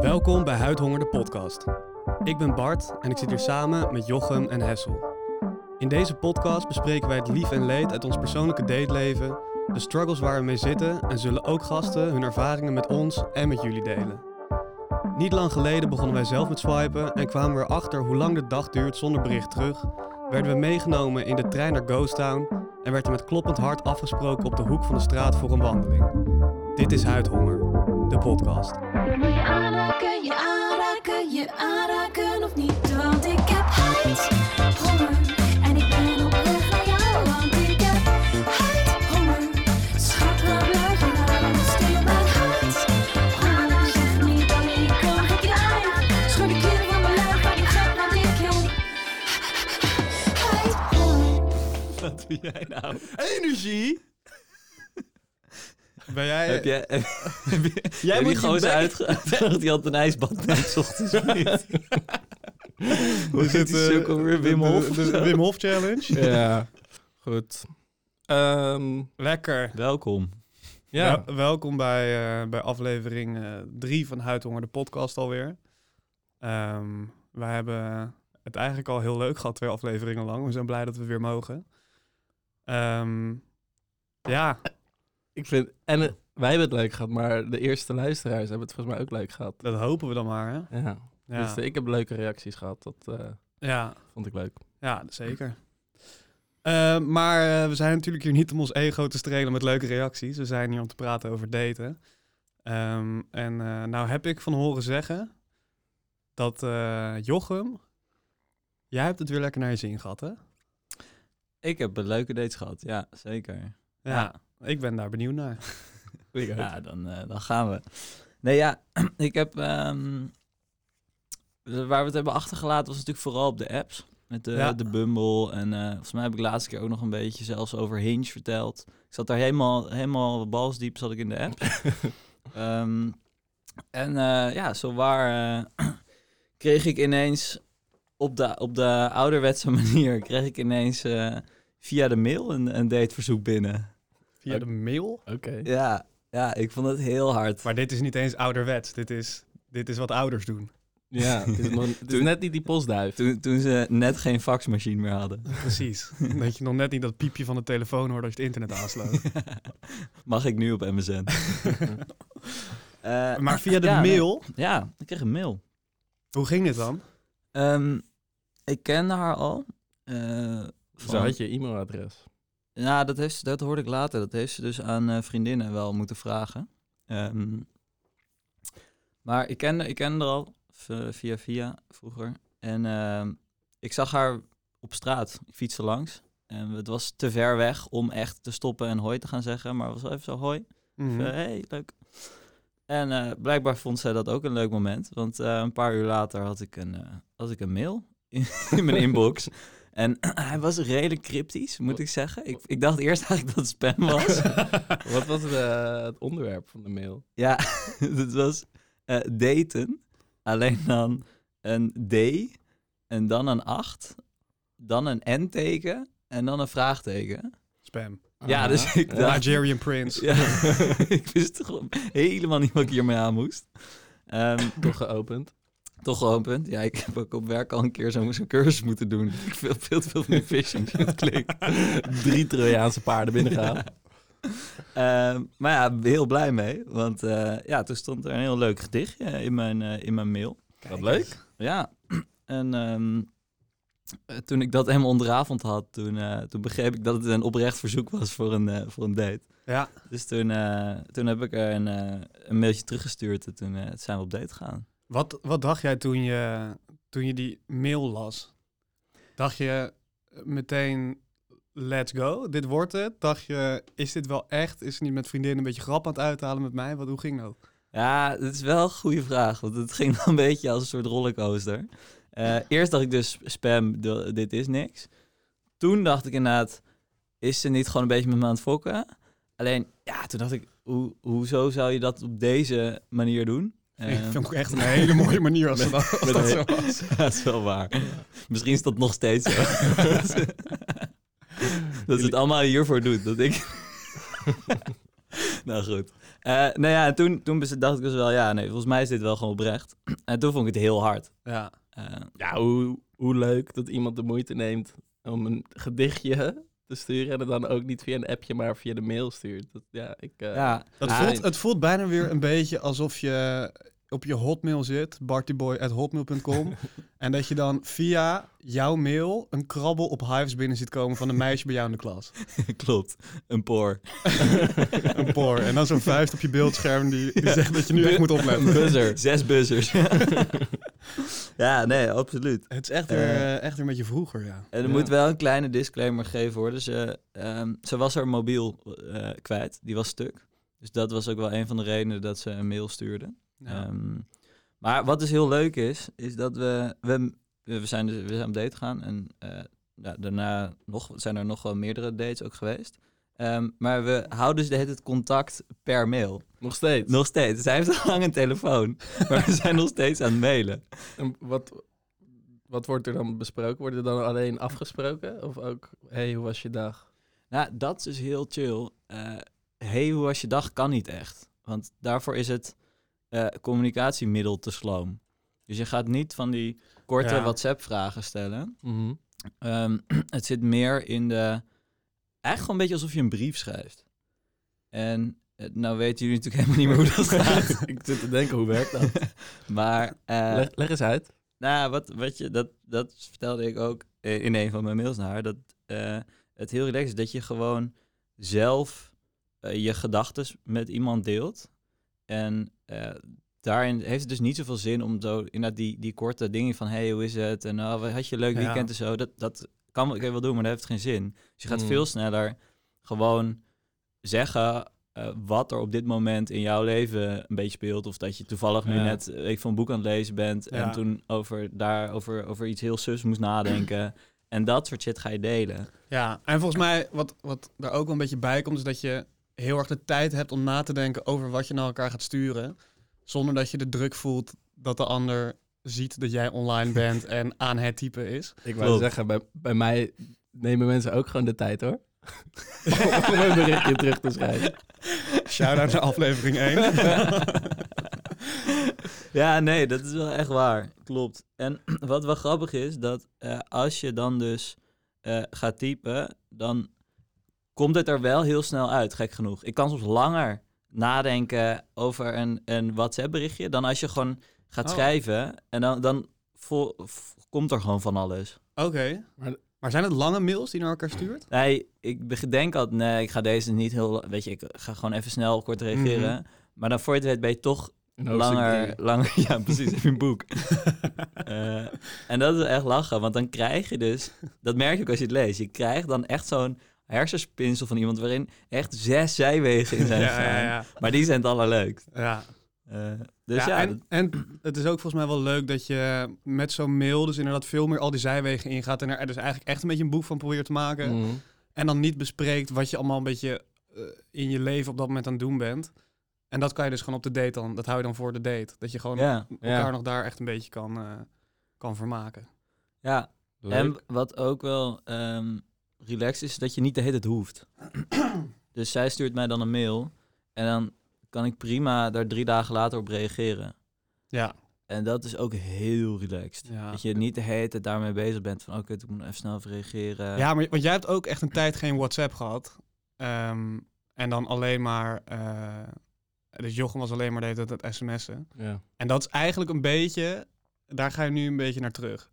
Welkom bij Huidhonger de podcast. Ik ben Bart en ik zit hier samen met Jochem en Hessel. In deze podcast bespreken wij het lief en leed uit ons persoonlijke dateleven, de struggles waar we mee zitten en zullen ook gasten hun ervaringen met ons en met jullie delen. Niet lang geleden begonnen wij zelf met swipen en kwamen we erachter hoe lang de dag duurt zonder bericht terug, werden we meegenomen in de trein naar Ghost Town en werd er met kloppend hart afgesproken op de hoek van de straat voor een wandeling. Dit is Huidhonger, de podcast. Wil je aanraken, je aanraken, je aanraken of niet? Want ik heb huid, honger en ik ben op weg naar jou. Want ik heb huid, honger, schat waar blijf je nou? Stil mijn huid, honger, zeg niet dat ik kan geen krijg. Schud de kleren van mijn lijf, maar die gaat wat ik heb. Huid, honger. Wat doe jij nou? Energie! Ben jij... Heb jij, heb, heb je, Jij heb moet bek- uitgenodigd die had een ijsbad s ochtends of niet? Hoe Is heet het, die eh, weer? Wim de- Hof? De, de zo? Wim Hof Challenge. Ja, goed. Ehm, Lekker. Welkom. ja, Wel- welkom bij, eh, bij aflevering 3 van Huidhonger, de podcast alweer. Ehm wij hebben het eigenlijk al heel leuk gehad, twee afleveringen lang. We zijn blij dat we weer mogen. Ehm, ja, ik vind... En eh, wij hebben het leuk gehad, maar de eerste luisteraars hebben het volgens mij ook leuk gehad. dat hopen we dan maar. Hè? Ja. Ja, Dus eh, ik heb leuke reacties gehad. Dat eh, ja, vond ik leuk. ja zeker. Maar eh, we zijn natuurlijk hier niet om ons ego te strelen met leuke reacties. We zijn hier om te praten over daten. Ehm, en eh, nou heb ik van horen zeggen dat eh, Jochem, jij hebt het weer lekker naar je zin gehad, hè? Ik heb een leuke dates gehad, ja, zeker. Ja, Ja. Ik ben daar benieuwd naar. Ja, dan, eh, dan gaan we. Nee, ja, ik heb... ehm, waar we het hebben achtergelaten was natuurlijk vooral op de apps. Met de, Ja. de Bumble. En eh, volgens mij heb ik de laatste keer ook nog een beetje zelfs over Hinge verteld. Ik zat daar helemaal, helemaal balsdiep zat ik in de app. Ehm, en eh, ja, zo waar kreeg ik ineens op de, op de ouderwetse manier... kreeg ik ineens via de mail een, een dateverzoek binnen. Via de mail? Oké. Ja, ja, ik vond het heel hard. Maar dit is niet eens ouderwets. Dit is, dit is wat ouders doen. Ja, het is, nog, het is Toen- net niet die postduif. Toen, toen ze net geen faxmachine meer hadden. Precies. dat je nog net niet dat piepje van de telefoon hoort als je het internet aansluit. Mag ik nu op MSN? Eh, maar via de ja, mail, Ja, ik kreeg een mail. hoe ging dit dan? Ehm, ik kende haar al. eh, Zo van- had je e-mailadres. Ja, dat, heeft, dat hoorde ik later. Dat heeft ze dus aan eh, vriendinnen wel moeten vragen. Ehm, maar ik kende, ik kende haar al via via vroeger. En ehm, ik zag haar op straat. Ik fietste langs. En het was te ver weg om echt te stoppen en hoi te gaan zeggen. Maar het was wel even zo hoi. Mhm. Hey, leuk. En eh, blijkbaar vond zij dat ook een leuk moment. Want eh, een paar uur later had ik een, had ik een mail in, in mijn inbox. En hij was redelijk cryptisch, moet ik zeggen. Ik, ik dacht eerst eigenlijk dat het spam was. Wat was het, eh, het onderwerp van de mail? ja, het was eh, daten. Alleen dan een D en dan een 8. Dan een N-teken en dan een vraagteken. Spam. Ja, Ah, dus ik dacht... Nigerian Prince. Ja, ik wist gewoon helemaal niet wat ik hiermee aan moest. Ehm, Toch geopend. Toch geopend. Ja, ik heb ook op werk al een keer zo'n cursus moeten doen. Ik veel, veel te veel van die phishing klik. Drie Trojaanse paarden binnengehaald. Ehm, maar ja, heel blij mee. Want eh, ja, toen stond er een heel leuk gedichtje in mijn, eh, in mijn mail. Wat leuk. Ja, en ehm, eh, toen ik dat helemaal onderavond had, toen, toen begreep ik dat het een oprecht verzoek was voor een, voor een date. Ja, Dus toen, toen heb ik er een, een mailtje teruggestuurd en toen zijn we op date gegaan. Wat, wat dacht jij toen je, toen je die mail las? Dacht je meteen, let's go, dit wordt het? Dacht je, is dit wel echt? Is het niet met vriendinnen een beetje grap aan het uithalen met mij? Wat, hoe ging dat? Ja, dat is wel een goede vraag, want het ging wel een beetje als een soort rollercoaster. Eh, eerst dacht ik dus spam, dit is niks. Toen dacht ik inderdaad, is ze niet gewoon een beetje met me aan het fokken? Alleen, ja, toen dacht ik, hoe, hoezo zou je dat op deze manier doen? Ik vind het ook echt een hele mooie manier als, met- dat, als dat zo was. dat is wel waar. Misschien is dat nog steeds zo. dat ze het allemaal hiervoor doet. Dat ik... nou goed. Eh, nou ja, en toen, toen dacht ik dus wel, ja, nee, volgens mij is dit wel gewoon oprecht. En toen vond ik het heel hard. Ja. Eh, Ja, hoe, hoe leuk dat iemand de moeite neemt om een gedichtje te sturen en het dan ook niet via een appje, maar via de mail stuurt. Dat, ja, ik, eh, ja, Dat Ja, voelt, het voelt bijna weer een beetje alsof je op je hotmail zit, bartyboy.hotmail.com. en dat je dan via jouw mail een krabbel op hives binnen ziet komen van een meisje bij jou in de klas. klopt. Een poor. Een poor. En dan zo'n vuist op je beeldscherm die, die zegt dat je nu echt moet opletten. Buzzer. Zes buzzers. ja, nee, absoluut. Het is echt weer, Eh. eh, echt weer een beetje vroeger, ja. En er Ja. moet wel een kleine disclaimer gegeven worden. Ze, ehm, ze was haar mobiel eh, kwijt. Die was stuk. Dus dat was ook wel een van de redenen dat ze een mail stuurde. Ja. Ehm, maar wat dus heel leuk is, is dat we... We, we, zijn, dus, we zijn op date gegaan. En eh, ja, daarna nog, zijn er nog wel meerdere dates ook geweest. Ehm, maar we houden dus tijd contact per mail. Nog steeds. Nog steeds. Zij heeft al lang een telefoon. Maar we zijn nog steeds aan het mailen. En wat, wat wordt er dan besproken? Wordt er dan alleen afgesproken? Of ook, hey, hoe was je dag? Nou, dat is dus heel chill. Eh hey, hoe was je dag? Kan niet echt. Want daarvoor is het eh, communicatiemiddel te sloom. Dus je gaat niet van die korte Ja. WhatsApp-vragen stellen. Mhm. Ehm, het zit meer in de... Eigenlijk gewoon een beetje alsof je een brief schrijft. En eh, nou weten jullie natuurlijk helemaal niet meer hoe dat gaat. ik zit te denken, hoe werkt dat? maar eh, leg, leg eens uit. Nou, wat, wat je, dat, dat vertelde ik ook in een van mijn mails naar haar. Dat het heel relaxed is dat je gewoon zelf je gedachten met iemand deelt. En eh, daarin heeft het dus niet zoveel zin om zo inderdaad die, die korte dingen van... hey, hoe is het? En oh, had je een leuk Ja. weekend en zo. Dat, dat kan, je wel doen, maar dat heeft geen zin. Dus je gaat Mm. veel sneller gewoon zeggen... eh, wat er op dit moment in jouw leven een beetje speelt. Of dat je toevallig nu Ja. net eh, ik van een boek aan het lezen bent. Ja. En toen over, daar, over, over iets heel sus moest nadenken. en dat soort shit ga je delen. Ja, en volgens mij wat, wat daar ook wel een beetje bij komt, is dat je heel erg de tijd hebt om na te denken over wat je naar elkaar gaat sturen. Zonder dat je de druk voelt dat de ander ziet dat jij online bent en aan het typen is. Ik wou Klopt. zeggen, bij, bij mij nemen mensen ook gewoon de tijd hoor. om een berichtje terug te schrijven. Shout-out naar aflevering 1. ja, nee, dat is wel echt waar. Klopt. En wat wel grappig is, dat eh, als je dan dus eh, gaat typen, dan komt het er wel heel snel uit, gek genoeg. Ik kan soms langer nadenken over een, een WhatsApp-berichtje dan als je gewoon gaat Oh. schrijven. En dan, dan vol- komt er gewoon van alles. Oké. Maar- Maar zijn het lange mails die je naar elkaar stuurt? Nee, ik denk altijd, nee, ik ga deze niet heel, weet je, ik ga gewoon even snel kort reageren. Maar dan voor je het weet ben je toch langer, langer, ja precies, even een boek. Eh, en dat is echt lachen, want dan krijg je dus, dat merk je ook als je het leest, je krijgt dan echt zo'n hersenspinsel van iemand waarin echt zes zijwegen in zijn ja, gegaan. ja, ja. Maar die zijn het allerleukst. ja. Eh, dus ja, ja, en, dat- en het is ook volgens mij wel leuk dat je met zo'n mail dus inderdaad veel meer al die zijwegen ingaat en er dus eigenlijk echt een beetje een boek van probeert te maken. Mhm. En dan niet bespreekt wat je allemaal een beetje eh, in je leven op dat moment aan het doen bent. En dat kan je dus gewoon op de date dan, dat hou je dan voor de date. Dat je gewoon ja, elkaar Ja. nog daar echt een beetje kan, eh, kan vermaken. ja. Leuk. En wat ook wel ehm relaxed is, dat je niet de hele tijd hoeft. dus zij stuurt mij dan een mail en dan kan ik prima daar drie dagen later op reageren. Ja. En dat is ook heel relaxed. Ja. Dat je niet de hele tijd daarmee bezig bent van... oké, ik moet even snel even reageren. Ja, maar want jij hebt ook echt een tijd geen WhatsApp gehad. Ehm, en dan alleen maar, eh, dus Jochem was alleen maar de hele tijd het sms'en. Ja. En dat is eigenlijk een beetje, daar ga je nu een beetje naar terug.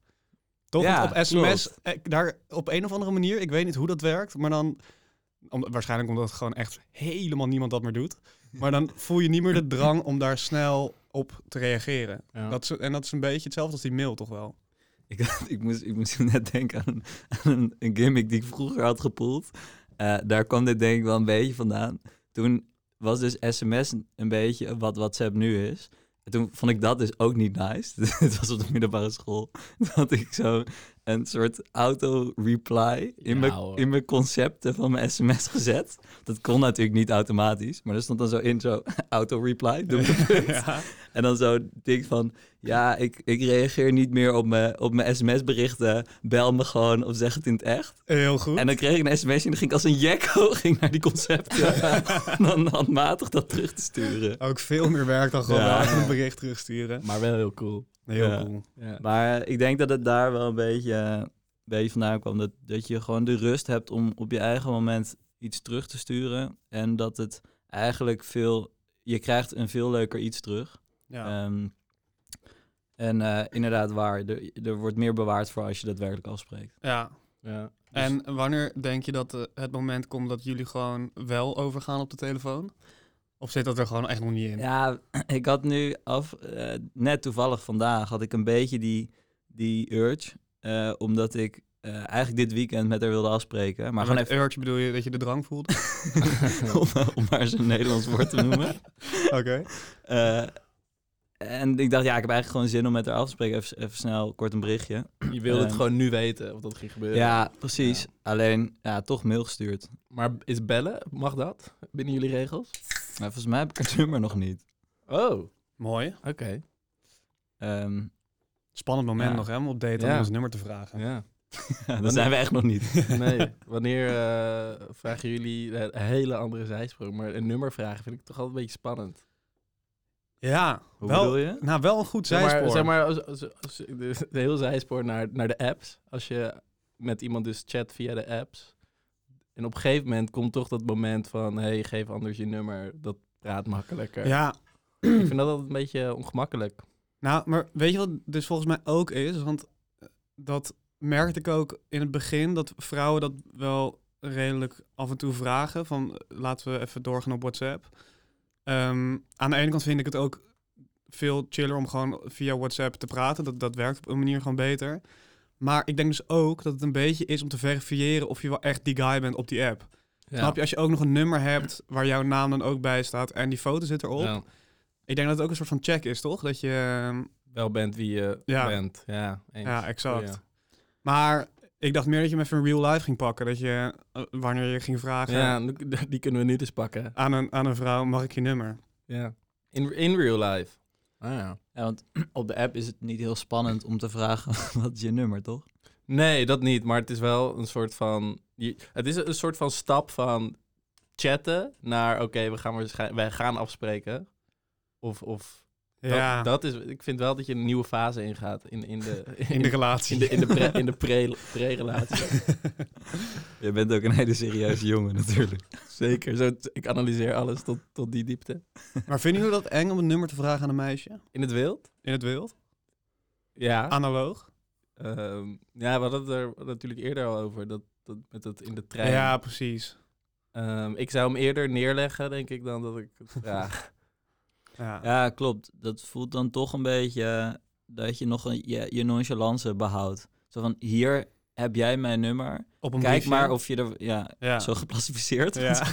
Toch? Ja, op sms, klopt. eh, daar op een of andere manier, ik weet niet hoe dat werkt, maar dan, om, waarschijnlijk omdat het gewoon echt helemaal niemand dat meer doet. Maar dan voel je niet meer de drang om daar snel op te reageren. Ja. Dat is, en dat is een beetje hetzelfde als die mail, toch wel? Ik, ik, moest, ik moest net denken aan, een, aan een, een gimmick die ik vroeger had gepoeld. Eh, daar kwam dit denk ik wel een beetje vandaan. Toen was dus sms een beetje wat WhatsApp nu is. En toen vond ik dat dus ook niet nice. Het was op de middelbare school. Had ik zo een soort auto-reply in, Ja, mijn, hoor. in mijn concepten van mijn sms gezet. Dat kon natuurlijk niet automatisch. Maar er stond dan zo in zo auto-reply. ja. En dan zo denk van, ja, ik, ik reageer niet meer op mijn, op mijn sms-berichten. Bel me gewoon of zeg het in het echt. Heel goed. En dan kreeg ik een sms en dan ging ik als een jekko ging naar die concepten. en dan handmatig dat terug te sturen. Ook veel meer werk dan gewoon Ja. een bericht terugsturen. Maar wel heel cool. Heel Ja. cool. Ja. Maar eh, ik denk dat het daar wel een beetje, eh, een beetje vandaan kwam. Dat, dat je gewoon de rust hebt om op je eigen moment iets terug te sturen. En dat het eigenlijk veel... Je krijgt een veel leuker iets terug. Ja. Ehm, en eh, inderdaad waar, er, er wordt meer bewaard voor als je daadwerkelijk afspreekt. ja. Ja. Dus- En wanneer denk je dat eh, het moment komt dat jullie gewoon wel overgaan op de telefoon? Of zit dat er gewoon echt nog niet in? Ja, ik had nu af, eh, net toevallig vandaag, had ik een beetje die, die urge. eh, omdat ik eh, eigenlijk dit weekend met haar wilde afspreken. Maar Maar gewoon gewoon urge bedoel je dat je de drang voelt? even, om, om maar eens een Nederlands woord te noemen. Oké. Eh, en ik dacht, ja, ik heb eigenlijk gewoon zin om met haar af te spreken. Even, even snel kort een berichtje. Je wilde het gewoon nu weten of dat ging gebeuren. Ja, precies. Alleen, ja, toch mail gestuurd. Maar is bellen, mag dat binnen jullie regels? Maar volgens mij heb ik haar nummer nog niet. Oh, Mooi. oké. Ehm, Spannend moment Ja. nog hè, om op date Ja. om ons nummer te vragen. Ja. dat zijn we echt nog niet. Nee, wanneer eh, vragen jullie een hele andere zijsprong? Maar een nummer vragen vind ik toch altijd een beetje spannend. Ja, Hoe wel, bedoel je? nou wel een goed Zeg maar, zijspoor. zeg maar als, als, als- de, de heel zijspoor naar, naar de apps. Als je met iemand dus chat via de apps. En op een gegeven moment komt toch dat moment van... hey, geef anders je nummer. Dat praat makkelijker. Ja, Ik vind dat altijd een beetje ongemakkelijk. nou, maar weet je wat dus volgens mij ook is? Want eh, dat merkte ik ook in het begin, dat vrouwen dat wel redelijk af en toe vragen. Van eh, laten we even doorgaan op WhatsApp. Ehm, aan de ene kant vind ik het ook veel chiller om gewoon via WhatsApp te praten. Dat, dat werkt op een manier gewoon beter. Maar ik denk dus ook dat het een beetje is om te verifiëren of je wel echt die guy bent op die app. Snap je? Als je ook nog een nummer hebt waar jouw naam dan ook bij staat en die foto zit erop. Ja. Ik denk dat het ook een soort van check is, toch? Dat je... ehm, Wel bent wie je Ja. bent. Ja, eens. Ja, exact. Maar ik dacht meer dat je hem even in real life ging pakken. Dat je, eh, wanneer je ging vragen Ja, die kunnen we nu dus pakken. aan, een, aan een vrouw, mag ik je nummer? Ja. In, in real life. Ah, ja. Ja, want op de app is het niet heel spannend om te vragen wat is je nummer, toch? Nee, dat niet. Maar het is wel een soort van... Het is een soort van stap van chatten naar... Oké, we gaan waarschijn- wij gaan afspreken. Of... of Ja, dat, dat is... Ik vind wel dat je een nieuwe fase ingaat in, in de... in de relatie. in de, in de, pre, in de pre, pre-relatie. Je bent ook een hele serieuze jongen natuurlijk. Zeker. Zo, ik analyseer alles tot, tot die diepte. maar vinden jullie dat eng om een nummer te vragen aan een meisje? In het wild? In het wild? Ja. Analoog? Ehm, ja, we hadden het er natuurlijk eerder al over. Dat, dat, met dat in de trein. Ja, precies. Ehm, ik zou hem eerder neerleggen, denk ik, dan dat ik het vraag. Ja. Ja, klopt. Dat voelt dan toch een beetje eh, dat je nog een, je, je nonchalance behoudt. Zo van, hier heb jij mijn nummer. Op een Kijk briefje. maar of je er ja, Ja. zo geplastificeerd Ja.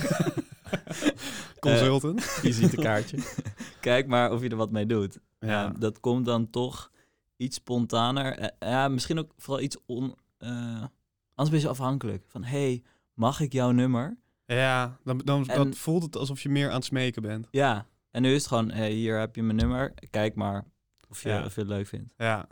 Consultant. Visitekaartje. Kijk maar of je er wat mee doet. ja. Dat komt dan toch iets spontaner. Eh, ja, misschien ook vooral iets on... eh, anders ben je zo afhankelijk. Van, hey, mag ik jouw nummer? Ja, dan, dan, En- dan voelt het alsof je meer aan het smeken bent. Ja. En nu is het gewoon, hey, hier heb je mijn nummer. Kijk maar of je, Ja. of je het leuk vindt. Ja.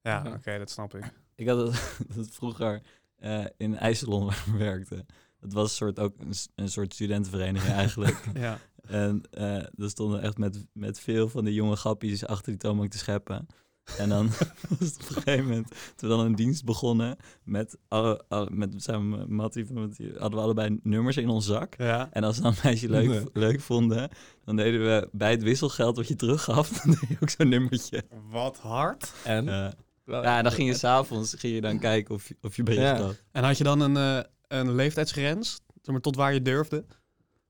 Ja, oké, dat snap ik. Ik had het, dat vroeger eh, in een ijssalon waar ik werkte. Dat was een soort, ook een, soort studentenvereniging eigenlijk. Ja. En eh er stonden echt met, met veel van die jonge grappies achter die toonbank te scheppen. En dan was het op een gegeven moment, toen we dan een dienst begonnen, met, met samen met Mattie, hadden we allebei nummers in ons zak. Ja. En als we dan een meisje leuk, Nee. leuk vonden, dan deden we bij het wisselgeld wat je teruggaf, dan deed je ook zo'n nummertje. Wat hard. En? Ja. Wel- ja, en dan ging je s'avonds ging je dan kijken of je, of je bericht Ja. had. En had je dan een, eh, een leeftijdsgrens? Tot waar je durfde?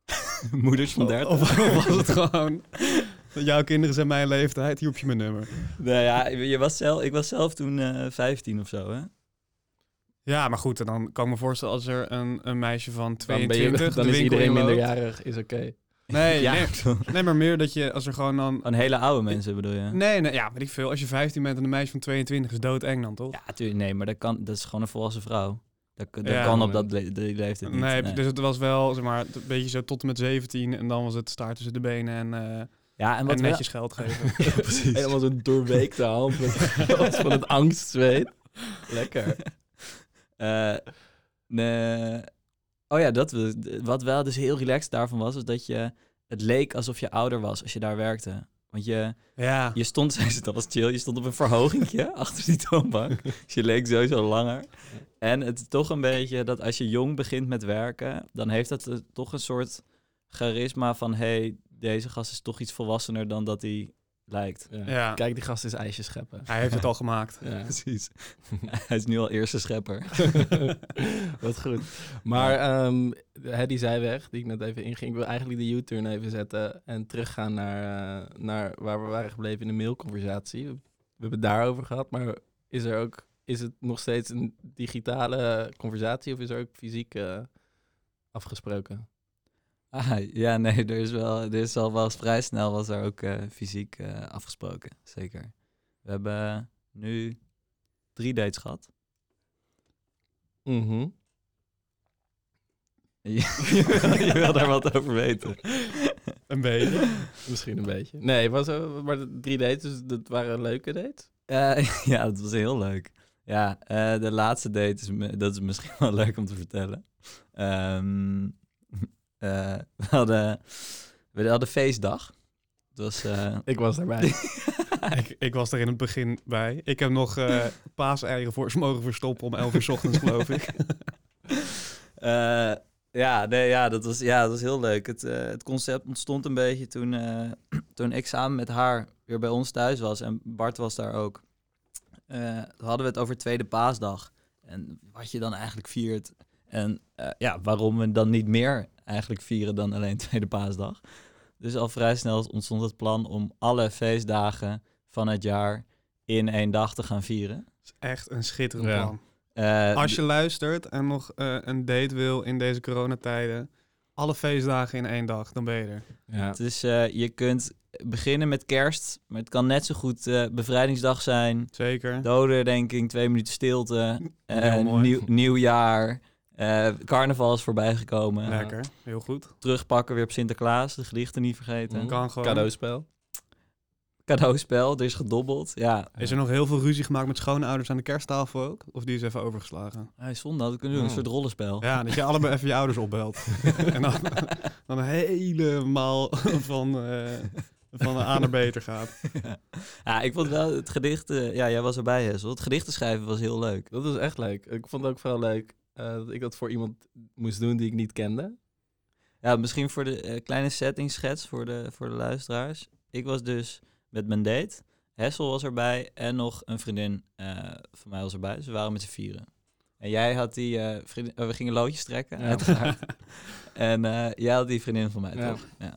Moeders van 30. Of, of was het gewoon... Jouw kinderen zijn mijn leeftijd, hier je mijn nummer. Nou ja, je was zelf, ik was zelf toen eh 15 of zo, hè? Ja, maar goed, en dan kan ik me voorstellen als er een, een meisje van dan, 22 ben je, dan is iedereen inloopt. minderjarig, is oké. Nee, ja, nee, maar meer dat je, als er gewoon dan... Van hele oude mensen bedoel je? Nee, nee, ja, weet ik veel. Als je 15 bent en een meisje van 22 is doodeng dan, toch? Ja, natuurlijk. Nee, maar dat, kan, dat is gewoon een volwassen vrouw. Dat, dat Ja, kan op dat le leeftijd niet. nee, nee. dus het was wel, zeg maar, een beetje zo tot en met 17 en dan was het staart tussen de benen en... eh, Ja, en En wat wel- netjes geld geven. precies. Helemaal zo'n doorweekte hand met, van het angstzweet. Lekker. Eh, nee. Oh ja, dat, wat wel dus heel relaxed daarvan was, is dat je, het leek alsof je ouder was als je daar werkte. Want je, Ja. je stond, zei ze, dat was chill, je stond op een verhogingje achter die toonbank. Dus je leek sowieso langer. En het is toch een beetje dat als je jong begint met werken, dan heeft dat eh, toch een soort charisma van, hey, deze gast is toch iets volwassener dan dat hij lijkt. Ja. Ja. Kijk, die gast is ijsjes scheppen. Hij heeft het al gemaakt. Ja. Precies. hij is nu al eerste schepper. Wat goed. Maar ehm hè, die zijweg, die ik net even inging, ik wil eigenlijk de U-turn even zetten en teruggaan naar, eh, naar waar we waren gebleven in de mailconversatie. We hebben het daarover gehad, maar is er ook, is het nog steeds een digitale conversatie of is er ook fysiek eh, afgesproken? Ah, ja, nee, er is wel, er is al wel eens vrij snel was er ook eh, fysiek eh, afgesproken, zeker. We hebben nu drie dates gehad. Mhm. je, je wil daar wat over weten. Een beetje. Misschien een beetje. Nee, was, er- maar drie dates, dus dat waren leuke dates? Eh, ja, dat was heel leuk. Ja, eh, de laatste date, is, dat is misschien wel leuk om te vertellen. Ehm, eh, we, hadden, we hadden feestdag. Eh, Ik was daarbij. ik, ik was er in het begin bij. Ik heb nog eh paaseieren voor ze mogen verstoppen om 11 uur 's ochtends, geloof ik. Eh, ja, nee, ja, dat was, ja, dat was heel leuk. Het, eh, het concept ontstond een beetje toen, eh, toen ik samen met haar weer bij ons thuis was. En Bart was daar ook. Eh, toen hadden we het over Tweede Paasdag. En wat je dan eigenlijk viert. En eh, ja, waarom we dan niet meer eigenlijk vieren dan alleen Tweede Paasdag. Dus al vrij snel ontstond het plan om alle feestdagen van het jaar in één dag te gaan vieren. Het is echt een schitterend Ja. plan. Eh, Als je luistert en nog eh, een date wil in deze coronatijden, alle feestdagen in één dag, dan ben je er. Ja. Dus eh, je kunt beginnen met kerst, maar het kan net zo goed eh, bevrijdingsdag zijn. Zeker. Dodenherdenking, twee minuten stilte, mooi. nieuw, nieuwjaar, eh, carnaval is voorbijgekomen. Lekker, heel goed. Terugpakken weer op Sinterklaas, de gedichten niet vergeten. Mhm. Kan gewoon. Cadeauspel. Cadeauspel, er is gedobbeld. Ja, Is er nog heel veel ruzie gemaakt met schoonouders aan de kersttafel ook? Of die is even overgeslagen? hij zonde dat we kunnen doen, een Oh. soort rollenspel. Ja, dat je allebei even je ouders opbelt. en dan, dan helemaal van, eh van A naar B gaat. ja, ik vond wel het gedicht, eh, ja, jij was erbij Hessel, het gedichten schrijven was heel leuk. Dat was echt leuk. Ik vond het ook vooral leuk dat ik dat voor iemand moest doen die ik niet kende. Ja, misschien voor de eh, kleine settingschets voor de, voor de luisteraars. Ik was dus met mijn date. Hessel was erbij en nog een vriendin eh, van mij was erbij. Dus we waren met z'n vieren. En jij had die eh, vriendin... oh, we gingen loodjes trekken, Ja. uiteraard. en eh, jij had die vriendin van mij, Ja. toch? Ja.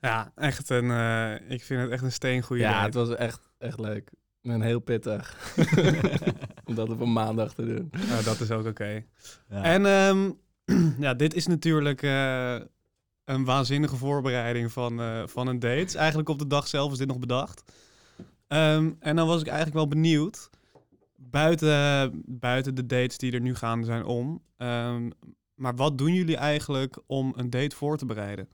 Ja, echt een, eh, ik vind het echt een steengoede ja, date. het was echt, echt leuk. En heel pittig. Om dat op een maandag te doen. Nou, dat is ook oké. Ja. En ehm, ja, dit is natuurlijk eh, een waanzinnige voorbereiding van, eh, van een date. Eigenlijk op de dag zelf is dit nog bedacht. Ehm, en dan was ik eigenlijk wel benieuwd. Buiten, buiten de dates die er nu gaan zijn om. ehm, maar wat doen jullie eigenlijk om een date voor te bereiden?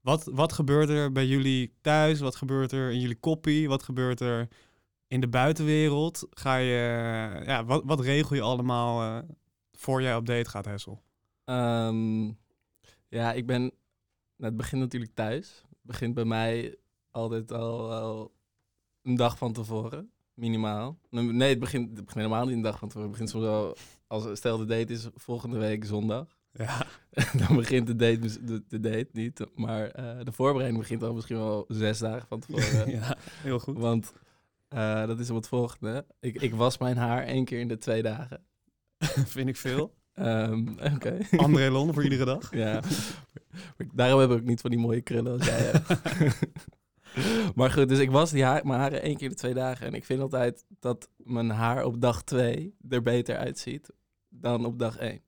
Wat, wat gebeurt er bij jullie thuis? Wat gebeurt er in jullie koppie? Wat gebeurt er in de buitenwereld? Ga je, ja, wat, wat regel je allemaal eh, voor jij op date gaat, Hessel? Ehm, ja, ik ben... Nou, het begint natuurlijk thuis. Het begint bij mij altijd al, al een dag van tevoren, minimaal. Nee, het begint, het begint helemaal niet een dag van tevoren. Het begint soms wel... Als, stel de date is volgende week zondag. Ja, dan begint de date, dus- de, de date niet. Maar eh, de voorbereiding begint al misschien wel zes dagen van tevoren. ja heel goed. Want eh, dat is op het volgende. Ik, ik was mijn haar één keer in de twee dagen. Vind ik veel. Ehm, Oké. André Lon voor iedere dag. ja. Daarom heb ik niet van die mooie krullen als jij hebt. maar goed, dus ik was die haar, mijn haren één keer in de twee dagen. En ik vind altijd dat mijn haar op dag twee er beter uitziet dan op dag één.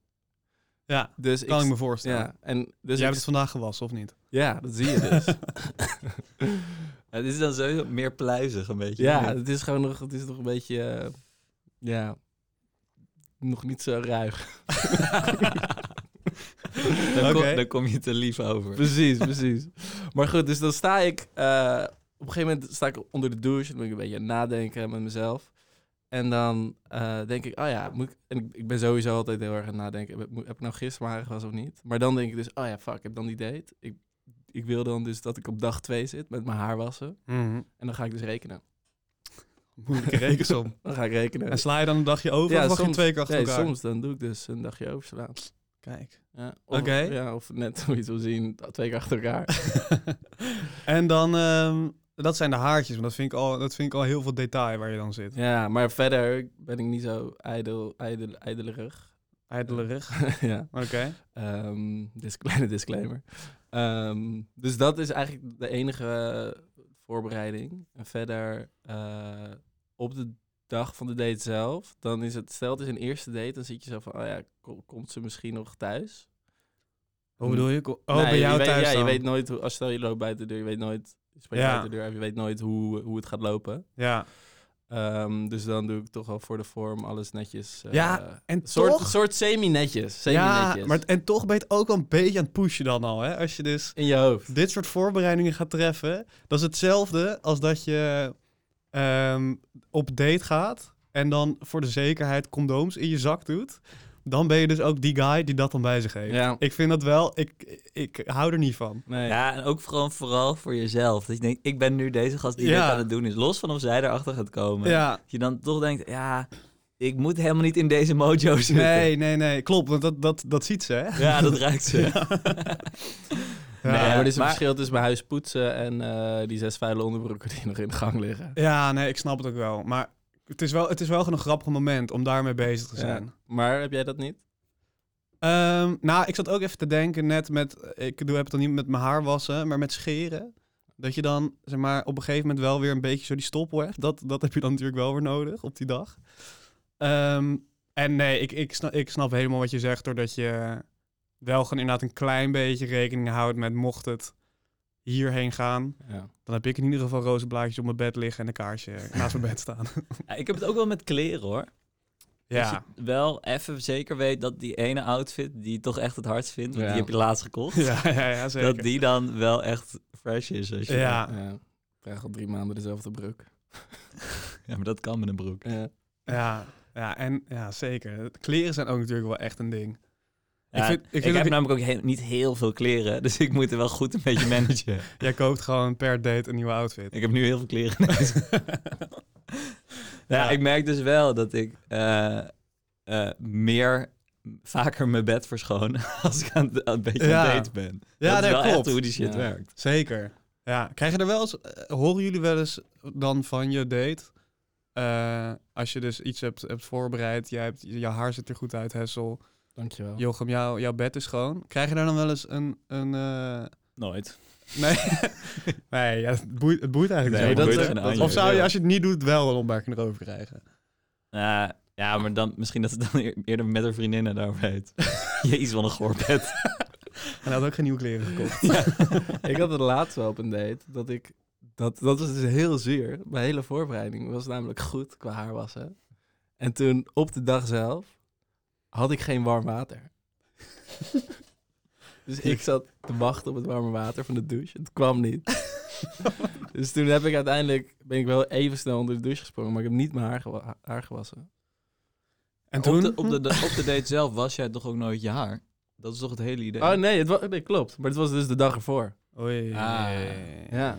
Ja, Dus kan ik, ik, me voorstellen. ja, en dus Jij ik- hebt het vandaag gewassen, of niet? ja, dat zie je dus. Het is dan zo meer pluizig een beetje. Ja, het is gewoon nog, het is nog een beetje, eh, ja, nog niet zo ruig. Dan, kom, dan kom je te lief over. Precies, precies. Maar goed, dus dan sta ik... eh, op een gegeven moment sta ik onder de douche. Dan ben ik een beetje aan het nadenken met mezelf. En dan eh, denk ik, oh ja, moet ik, en ik, ik ben sowieso altijd heel erg aan het nadenken. Heb, ik nou gisteren mijn haar gewassen of niet? Maar dan denk ik dus, oh ja, fuck, ik heb dan die date. Ik, ik wil dan dus dat ik op dag twee zit met mijn haar wassen. Mhm. En dan ga ik dus rekenen. Moeilijke rekensom. Dan ga ik rekenen. En sla je dan een dagje over Ja, of mag je soms- twee keer achter Nee, elkaar? soms dan doe ik dus een dagje overslaan. Kijk. Ja, Oké. Ja, of net hoe je het wil zien, twee keer achter elkaar. en dan, ehm, dat zijn de haartjes, want dat vind, ik al, dat vind ik al heel veel detail waar je dan zit. ja, maar verder ben ik niet zo ijdel, ijdel, ijdelerig. Ijdelerig. ja. Oké. Ehm dis kleine disclaimer. Ehm, dus dat is eigenlijk de enige voorbereiding. En verder eh, op de dag van de date zelf, dan is het, stel het is een eerste date, dan zit je zo van, oh ja, ko- komt ze misschien nog thuis? Hoe bedoel je? Oh, Nee, bij jou je weet, thuis Ja, je weet nooit, hoe, als stel je loopt buiten de deur, je weet nooit, je spreekt Ja. buiten de deur, je weet nooit hoe, hoe het gaat lopen. Ja. Ehm, dus dan doe ik toch wel voor de vorm alles netjes. eh, Ja, en soort, toch... soort semi-netjes. ja, Semi-netjes. maar, en toch ben je het ook wel een beetje aan het pushen dan al, hè? Als je dus In je hoofd. dit soort voorbereidingen gaat treffen, dat is hetzelfde als dat je ehm, op date gaat en dan voor de zekerheid condooms in je zak doet. Dan ben je dus ook die guy die dat dan bij zich heeft. Ja. Ik vind dat wel, ik, ik hou er niet van. Nee. Ja, en ook vooral, vooral voor jezelf. Dat je denkt, ik ben nu deze gast die Ja. dit aan het doen is. Los van of zij erachter gaat komen. Ja, Dat je dan toch denkt, ja, ik moet helemaal niet in deze mojo zitten. nee, nee, nee, klopt, want dat, dat, dat ziet ze, hè? Ja, dat ruikt ze. Nee, Ja, maar er is een maar- verschil tussen mijn huis poetsen en eh, die zes vuile onderbroeken die nog in de gang liggen. Ja, nee, ik snap het ook wel. Maar het is wel, het is wel een grappig moment om daarmee bezig te zijn. Ja. Maar heb jij dat niet? Ehm, nou, ik zat ook even te denken net met... Ik doe, heb het dan niet met mijn haar wassen, maar met scheren. Dat je dan, zeg maar, op een gegeven moment wel weer een beetje zo die stoppel hebt. Dat, dat heb je dan natuurlijk wel weer nodig op die dag. Ehm, en nee, ik, ik, snap, ik snap helemaal wat je zegt, doordat je wel gewoon inderdaad een klein beetje rekening houdt met mocht het hierheen gaan. Ja. Dan heb ik in ieder geval roze blaadjes op mijn bed liggen en een kaarsje naast mijn bed staan. Ja, ik heb het ook wel met kleren hoor. ja. Dat je wel even zeker weet dat die ene outfit die je toch echt het hardst vindt, want Ja. die heb je laatst gekocht, Ja, ja, ja, zeker. dat die dan wel echt fresh is. Als je Ja. Ja. Draag al drie maanden dezelfde broek. ja, maar dat kan met een broek. Ja. Ja, ja, en ja, zeker. Kleren zijn ook natuurlijk wel echt een ding. Ja, vind- ik ik vind heb namelijk ook heel- niet heel veel kleren, dus ik moet er wel goed een beetje managen. Jij koopt gewoon per date een nieuwe outfit. ik heb nu heel veel kleren. huis. ja, ik merk dus wel dat ik eh, eh, meer, vaker mijn bed verschoon als ik aan, een beetje aan Ja. date ben. Ja, dat is nee, wel klopt. echt hoe die shit Ja. werkt. Zeker. Ja, krijg je er wel eens, eh, horen jullie wel eens dan van je date? eh, als je dus iets hebt, hebt voorbereid, jij hebt, je haar ziet er goed uit, Hessel. Dankjewel. Jochem, jou, jouw bed is schoon. Krijg je daar dan wel eens een... een eh, Nooit. Nee, nee ja, het, boeit, het boeit eigenlijk Nee, niet. dat- Want, dat- eh, of zou je, als je het niet doet, wel een opmerking erover krijgen? Ja, ja, maar dan, misschien dat het dan eer- eerder met haar vriendinnen daarover heet. Jezus, wat een goorbed. En hij had ook geen nieuwe kleren gekocht. ik had het laatst wel op een date dat ik... Dat, dat was dus heel zuur. Mijn hele voorbereiding was namelijk goed qua haarwassen. En toen op de dag zelf had ik geen warm water. dus ik zat te wachten op het warme water van de douche. Het kwam niet. dus toen heb ik uiteindelijk... Ben ik wel even snel onder de douche gesprongen. Maar ik heb niet mijn haar, gewa- haar gewassen. En toen? Op de, op, de, de- op de date zelf was jij toch ook nooit je haar? Dat is toch het hele idee? Oh nee, het was, nee, klopt. Maar het was dus de dag ervoor. Oei. Ah, ja.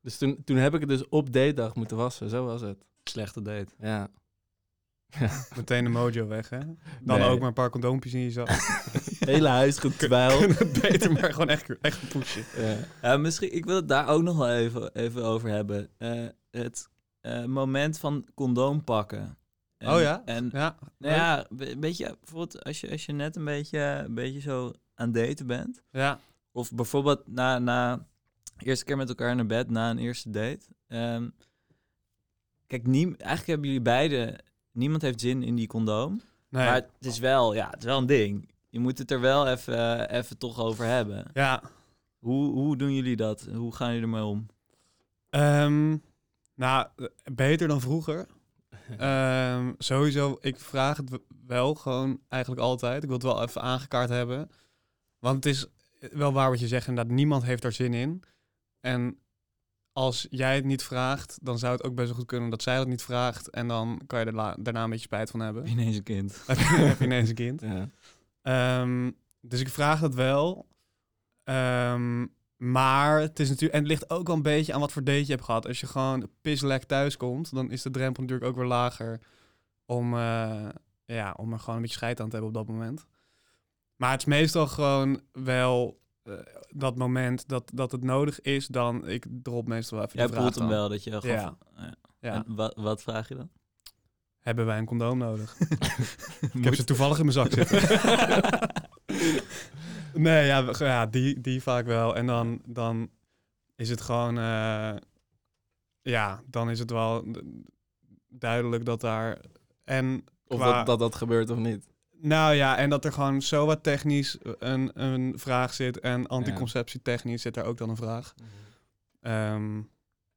Dus toen, toen heb ik het dus op datedag moeten wassen. Zo was het. Slechte date. Ja. Meteen de mojo weg, hè? Dan Nee. ook maar een paar condoompjes in je zak. Hele huis getwijl. Beter maar gewoon echt, echt pushen. ja. Ja, misschien, ik wil het daar ook nog wel even, even over hebben. Eh, het eh, moment van condoom pakken. En, oh ja? En ja. nou ja, we- weet je, bijvoorbeeld als je, als je net een beetje, een beetje zo aan het daten bent. Ja. Of bijvoorbeeld na, na eerste keer met elkaar naar bed, na een eerste date. Ehm, kijk, niem, eigenlijk hebben jullie beide, niemand heeft zin in die condoom. Nee. Maar het is wel, ja, het is wel een ding. Je moet het er wel even, eh, even toch over hebben. Ja. Hoe, hoe doen jullie dat? Hoe gaan jullie ermee om? Ehm, nou, beter dan vroeger. Ehm, sowieso, ik vraag het wel gewoon eigenlijk altijd. Ik wil het wel even aangekaart hebben. Want het is wel waar wat je zegt, inderdaad, niemand heeft daar zin in. En als jij het niet vraagt, dan zou het ook best wel goed kunnen dat zij dat niet vraagt. En dan kan je er daarna een beetje spijt van hebben. Ineens een kind. heb je ineens een kind. Ja. Ehm, dus ik vraag dat wel. Ehm, maar het is natuurlijk. En het ligt ook wel een beetje aan wat voor date je hebt gehad. Als je gewoon pislek thuis komt, dan is de drempel natuurlijk ook weer lager om, eh, ja, om er gewoon een beetje scheid aan te hebben op dat moment. Maar het is meestal gewoon wel eh, dat moment dat, dat het nodig is, dan ik drop meestal wel even Jij de vraag voelt hem dan. wel dat je gewoon... Ja. Ja. Wat, wat vraag je dan? Hebben wij een condoom nodig? Ik heb ze toevallig in mijn zak zitten. nee, ja, ja die, die vaak wel. En dan, dan is het gewoon... eh, ja, dan is het wel duidelijk dat daar... En Of qua- dat, dat dat gebeurt of niet. Nou ja, en dat er gewoon zo wat technisch een, een vraag zit. En anticonceptie technisch zit er ook dan een vraag. Ehm,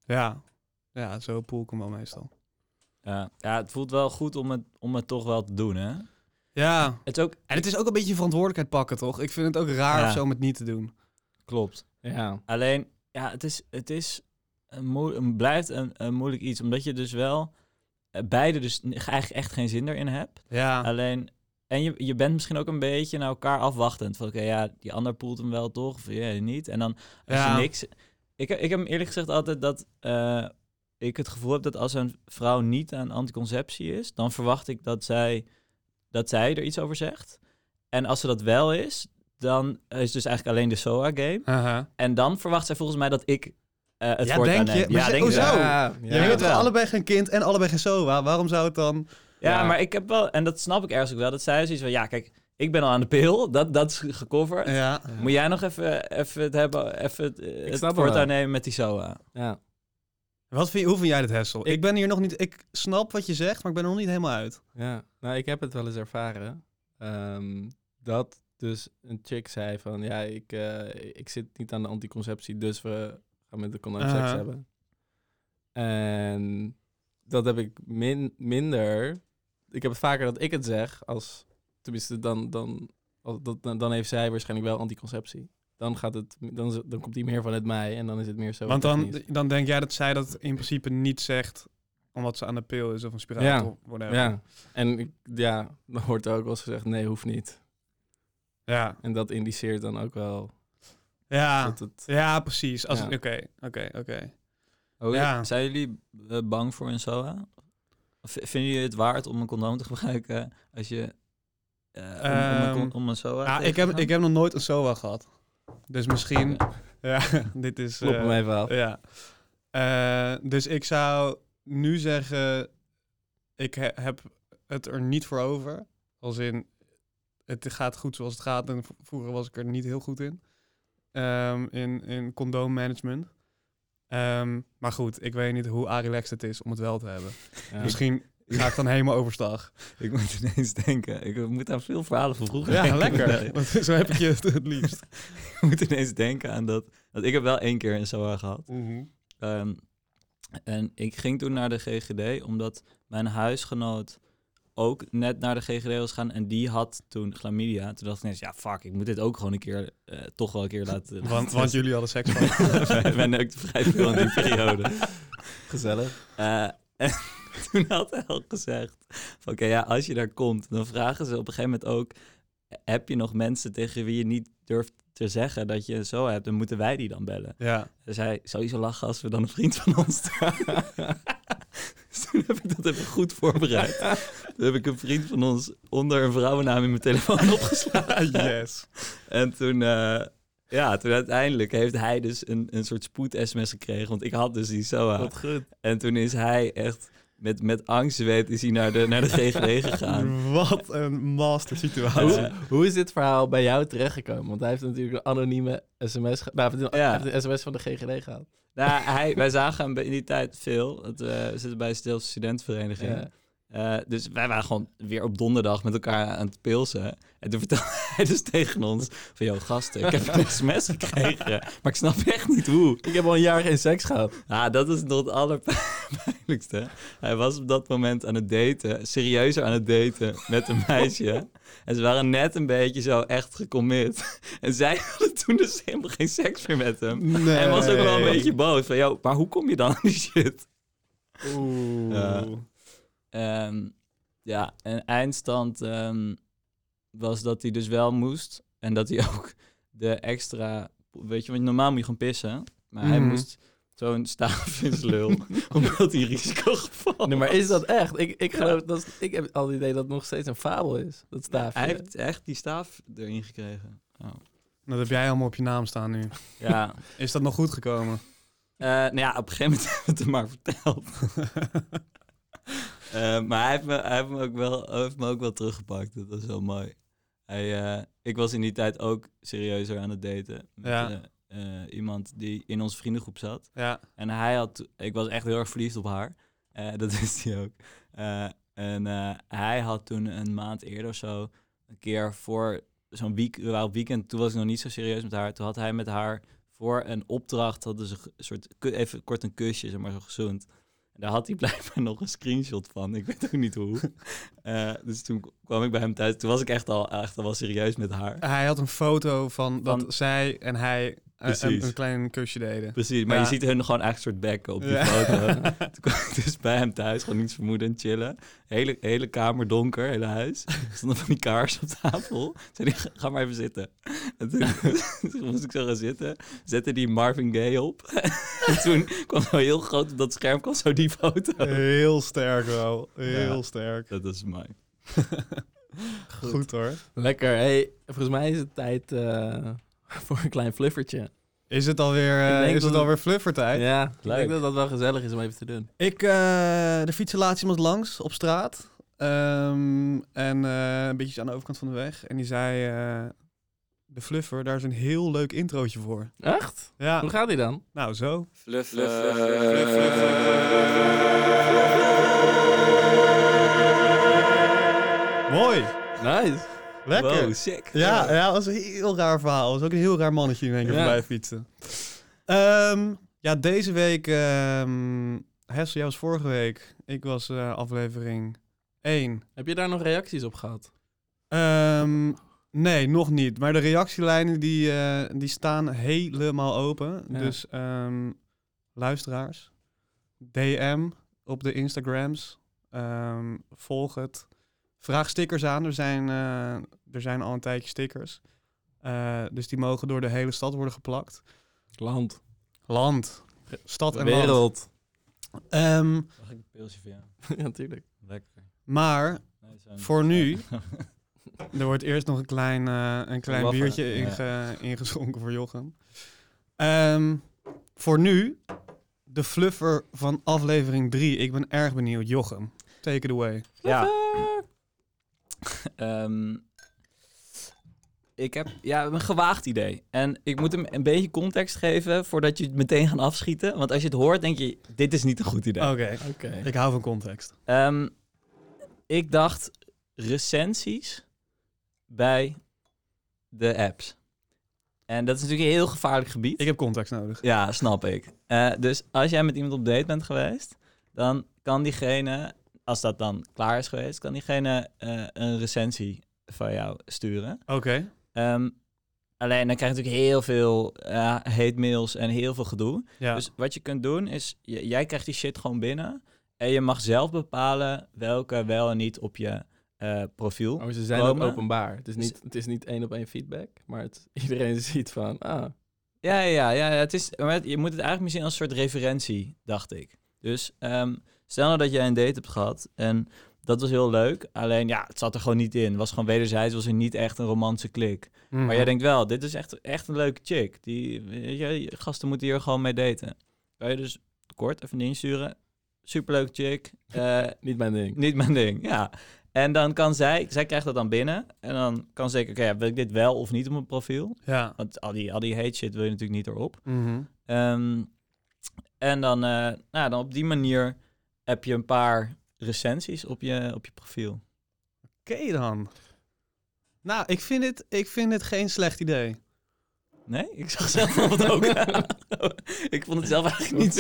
ja. ja, zo poel ik hem wel meestal. Ja. ja, het voelt wel goed om het, om het toch wel te doen, hè? Ja, Het is ook... En het is ook een beetje verantwoordelijkheid pakken, toch? Ik vind het ook raar Ja. of zo om het niet te doen. Klopt. Ja. Alleen, ja, het is, het is een moe- een, blijft een, een moeilijk iets, omdat je dus wel eh, beide dus eigenlijk echt geen zin erin hebt. Ja. Alleen, en je, je bent misschien ook een beetje naar elkaar afwachtend. Van, oké, ja, die ander poelt hem wel toch, of ja, niet. En dan als Ja. je niks... Ik, ik heb hem eerlijk gezegd altijd dat eh, ik het gevoel heb dat als een vrouw niet aan anticonceptie is, dan verwacht ik dat zij, dat zij er iets over zegt. En als ze dat wel is, dan is dus eigenlijk alleen de SOA-game. Aha. En dan verwacht zij volgens mij dat ik eh, het Ja, woord denk je? Maar Ja, denk hoezo? wel. Ja, Je denk toch wel. allebei geen kind en allebei geen SOA? Waarom zou het dan... Ja, Ja. maar ik heb wel, en dat snap ik ergens ook wel, dat zij zoiets van, ja, kijk, ik ben al aan de pil, dat, dat is gecoverd. Ja. Moet jij nog even, even het hebben, even het, eh, het wel. aannemen met die SOA? Ja. Wat vind je, hoe vind jij dit, Hessel? Ik, Ik- ben hier nog niet... Ik snap wat je zegt, maar ik ben er nog niet helemaal uit. Ja, nou, ik heb het wel eens ervaren. Ehm, dat dus een chick zei van, ja, ik, eh, ik zit niet aan de anticonceptie, dus we gaan met de condoom seks hebben. En dat heb ik min, minder. Ik heb het vaker dat ik het zeg, als, tenminste, dan, dan, als, dat, dan, dan heeft zij waarschijnlijk wel anticonceptie. Dan, gaat het, dan, dan komt die meer vanuit mij en dan is het meer zo. Want dan, dan denk jij dat zij dat in principe niet zegt... omdat ze aan de pil is of een spiraal Ja. of whatever. Ja, en ik- ja, dan wordt er ook wel eens gezegd, nee, hoeft niet. Ja. En dat indiceert dan ook wel Ja, dat het... ja precies. Oké, oké, oké. Oh, Ja. Zijn jullie eh, bang voor een SOA? Vinden jullie het waard om een condoom te gebruiken als je... eh, om, om, een, Ehm, om een SOA Ja, ik, heb, ik heb nog nooit een SOA gehad. Dus misschien... Oké. Ja, dit is... Hem even af. Ja. Eh, dus ik zou nu zeggen, ik he- heb het er niet voor over. Als in, het gaat goed zoals het gaat. En vroeger was ik er niet heel goed in. Ehm, in, in condoommanagement. Ehm, maar goed, ik weet niet hoe relaxed het is om het wel te hebben. Ja. Misschien ga ik dan helemaal overstag. Ik moet ineens denken. Ik moet aan veel verhalen van vroeger Ja, denken. lekker. Want zo heb ik je het, het liefst. ik moet ineens denken aan dat... Want ik heb wel één keer een SOA gehad. Ehm, en ik ging toen naar de GGD, omdat mijn huisgenoot ook net naar de GGD was gaan. En die had toen chlamydia. Toen dacht ik ineens, ja fuck, ik moet dit ook gewoon een keer, eh, toch wel een keer laten... Want, want jullie hadden seks van. wij, neukten vrij veel in die periode. Gezellig. Eh, en toen had hij al gezegd: van, Oké, ja, als je daar komt, dan vragen ze op een gegeven moment ook: Heb je nog mensen tegen wie je niet durft te zeggen dat je zo hebt? Dan moeten wij die dan bellen. Ja. Dus hij sowieso lachen als we dan een vriend van ons dus toen heb ik dat even goed voorbereid. Toen heb ik een vriend van ons onder een vrouwennaam in mijn telefoon opgeslagen. yes. En toen, eh, ja, toen uiteindelijk heeft hij dus een, een soort spoed-sms gekregen. Want ik had dus die SOA. Wat goed. En toen is hij echt met, met angst weet is hij naar de, naar de GGD gegaan. Wat een master situatie. Hoe, hoe is dit verhaal bij jou terechtgekomen? Want hij heeft natuurlijk een anonieme sms... ge- Nou, hij Ja. hij heeft een sms van de GGD gehad. Nou, hij, wij zagen hem in die tijd veel. Het, eh, we zitten bij stil studentenvereniging. Ja. Eh, dus wij waren gewoon weer op donderdag met elkaar aan het pilsen. En toen vertelde hij dus tegen ons van... Yo, gasten, ik heb een sms gekregen. Maar ik snap echt niet hoe. Ik heb al een jaar geen seks gehad. Ah, dat is nog het allerpijnlijkste. Hij was op dat moment aan het daten, serieuzer aan het daten met een meisje. En ze waren net een beetje zo echt gecommit. En zij hadden toen dus helemaal geen seks meer met hem. Nee. Hij was ook wel een beetje boos van, yo, maar hoe kom je dan aan die shit? Oeh. Ehm, ja, en eindstand ehm, was dat hij dus wel moest. En dat hij ook de extra... Weet je, want normaal moet je gewoon pissen. Maar hij Mhm. moest zo'n staaf in zijn lul. omdat hij risico gevallen Nee, maar is dat echt? Ik, ik Ja. geloof dat is- ik heb al het idee dat het nog steeds een fabel is. Dat staafje. Hij heeft echt die staaf erin gekregen. Oh. Dat heb jij allemaal op je naam staan nu. Ja, Is dat nog goed gekomen? Eh, nou ja, op een gegeven moment hebben we het hem maar verteld. Eh, maar hij heeft, me, hij, heeft me ook wel, heeft me ook wel teruggepakt. Dat was wel mooi. Hij, eh, ik was in die tijd ook serieuzer aan het daten. Met Ja. eh, iemand die in onze vriendengroep zat. ja. En hij had... Ik was echt heel erg verliefd op haar. Dat wist hij ook. En hij had toen een maand eerder of zo... Een keer voor zo'n week... We waren op weekend, toen was ik nog niet zo serieus met haar. Toen had hij met haar voor een opdracht... Hadden ze een soort... Even kort een kusje, zeg maar, zo gezoend. En daar had hij blijkbaar nog een screenshot van. Ik weet ook niet hoe. Eh, dus toen kwam ik bij hem thuis. Toen was ik echt al, echt al wel serieus met haar. Hij had een foto van, Van- dat zij en hij. Een, een klein kusje deden. Precies, maar Ja. je ziet hun gewoon echt soort bekken op die Ja. foto. Toen kwam ik dus bij hem thuis, gewoon niets vermoedend chillen. Hele, hele kamer donker, hele huis. Er stonden van die kaars op tafel. Zei hij, ga maar even zitten. En toen, toen moest ik zo gaan zitten. Zette die Marvin Gaye op. en toen kwam zo heel groot op dat scherm kwam zo die foto. Heel sterk wel. Heel Ja. sterk. Dat is mooi. Goed. hoor. Lekker. Hey, volgens mij is het tijd eh, voor een klein fluffertje. Is het alweer, eh denk is dat het alweer fluffertijd? Ja, ik denk dat dat wel gezellig is om even te doen. Ik, eh, de fietsen laatst iemand langs op straat. Ehm, en eh, een beetje aan de overkant van de weg. En die zei, eh, de fluffer, daar is een heel leuk introotje voor. Echt? Ja, Hoe gaat die dan? nou zo. Fluff, Mooi. Nice. Lekker. Wow, sick. Ja, ja, dat was een heel raar verhaal. Dat was ook een heel raar mannetje in één keer voorbij fietsen. Ehm, ja, deze week... ehm Hessel, jij was vorige week. Ik was eh, aflevering 1. Heb je daar nog reacties op gehad? Ehm, nee, nog niet. Maar de reactielijnen die, eh, die staan helemaal open. Ja. Dus luisteraars, DM op de Instagrams. Volg het. Vraag stickers aan. Er zijn, eh, er zijn al een tijdje stickers. Eh, dus die mogen door de hele stad worden geplakt. Land. Land. Stad en land. Wereld. Ehm, Mag ik een pilsje voor jou? ja, natuurlijk. Lekker. maar Nee, Voor nu. Er wordt eerst nog een klein, eh, een klein biertje Ja. inge- ingeschonken voor Jochem. Ehm, voor nu, de fluffer van aflevering 3. Ik ben erg benieuwd. Jochem, take it away. Ja. Ehm, ik heb ja, een gewaagd idee. En ik moet hem een beetje context geven voordat je het meteen gaat afschieten. Want als je het hoort, denk je, dit is niet een goed idee. Oké, Oké. ik hou van context. Ehm, ik dacht recensies bij de apps. En dat is natuurlijk een heel gevaarlijk gebied. Ik heb context nodig. Ja, snap ik. Eh, dus als jij met iemand op date bent geweest, dan kan diegene, als dat dan klaar is geweest, kan diegene eh, een recensie van jou sturen. Oké, Ehm, alleen dan krijg je natuurlijk heel veel eh hate mails en heel veel gedoe. ja. Dus wat je kunt doen is, jij krijgt die shit gewoon binnen. En je mag zelf bepalen welke wel en niet op je eh, profiel. Maar ze zijn ook openbaar. Het is niet, het is niet één op één feedback, maar het, iedereen ziet van, ah, Ja, ja, ja. Het is, maar je moet het eigenlijk misschien als een soort referentie, dacht ik. Dus ehm, stel nou dat jij een date hebt gehad en dat was heel leuk. Alleen ja, het zat er gewoon niet in. Het was gewoon wederzijds, was er niet echt een romantische klik. Mhm. Maar jij denkt wel, dit is echt, echt een leuke chick. Die, je, gasten moeten hier gewoon mee daten. Kan je dus kort even insturen. Superleuke chick. eh, niet mijn ding. niet mijn ding, ja. En dan kan zij, zij krijgt dat dan binnen. En dan kan ze denken, oké, wil ik dit wel of niet op mijn profiel? Ja. Want al die, al die hate shit wil je natuurlijk niet erop. Mhm. Ehm, en dan, eh, nou, dan op die manier heb je een paar recensies op je, op je profiel. Oké dan. Nou, ik vind, het, ik vind het geen slecht idee. Nee? Ik zag zelf wat ook. ik vond het zelf eigenlijk niet...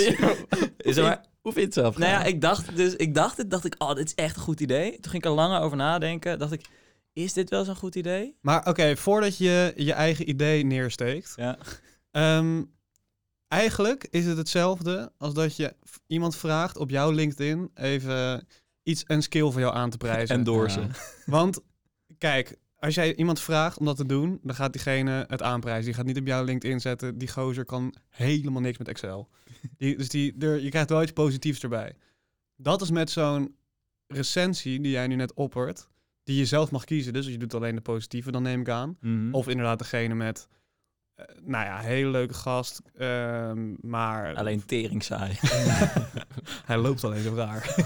Is er maar, Hoe vind je het zelf? nou ja, ik dacht dus, ik dacht het, dacht ik, oh, dit is echt een goed idee. Toen ging ik er langer over nadenken. Dacht ik, is dit wel zo'n goed idee? Maar oké, voordat je je eigen idee neersteekt. Ja. Ehm, eigenlijk is het hetzelfde als dat je iemand vraagt op jouw LinkedIn even iets, een skill voor jou aan te prijzen. Endorsen. Want kijk, als jij iemand vraagt om dat te doen, dan gaat diegene het aanprijzen. Die gaat niet op jouw LinkedIn zetten. Die gozer kan helemaal niks met Excel. Die, dus die, er, je krijgt wel iets positiefs erbij. Dat is met zo'n recensie die jij nu net oppert, die je zelf mag kiezen. Dus je doet alleen de positieve, dan neem ik aan. Mhm. Of inderdaad degene met, nou ja, hele leuke gast, ehm, maar Alleen tering saai. hij loopt alleen zo raar.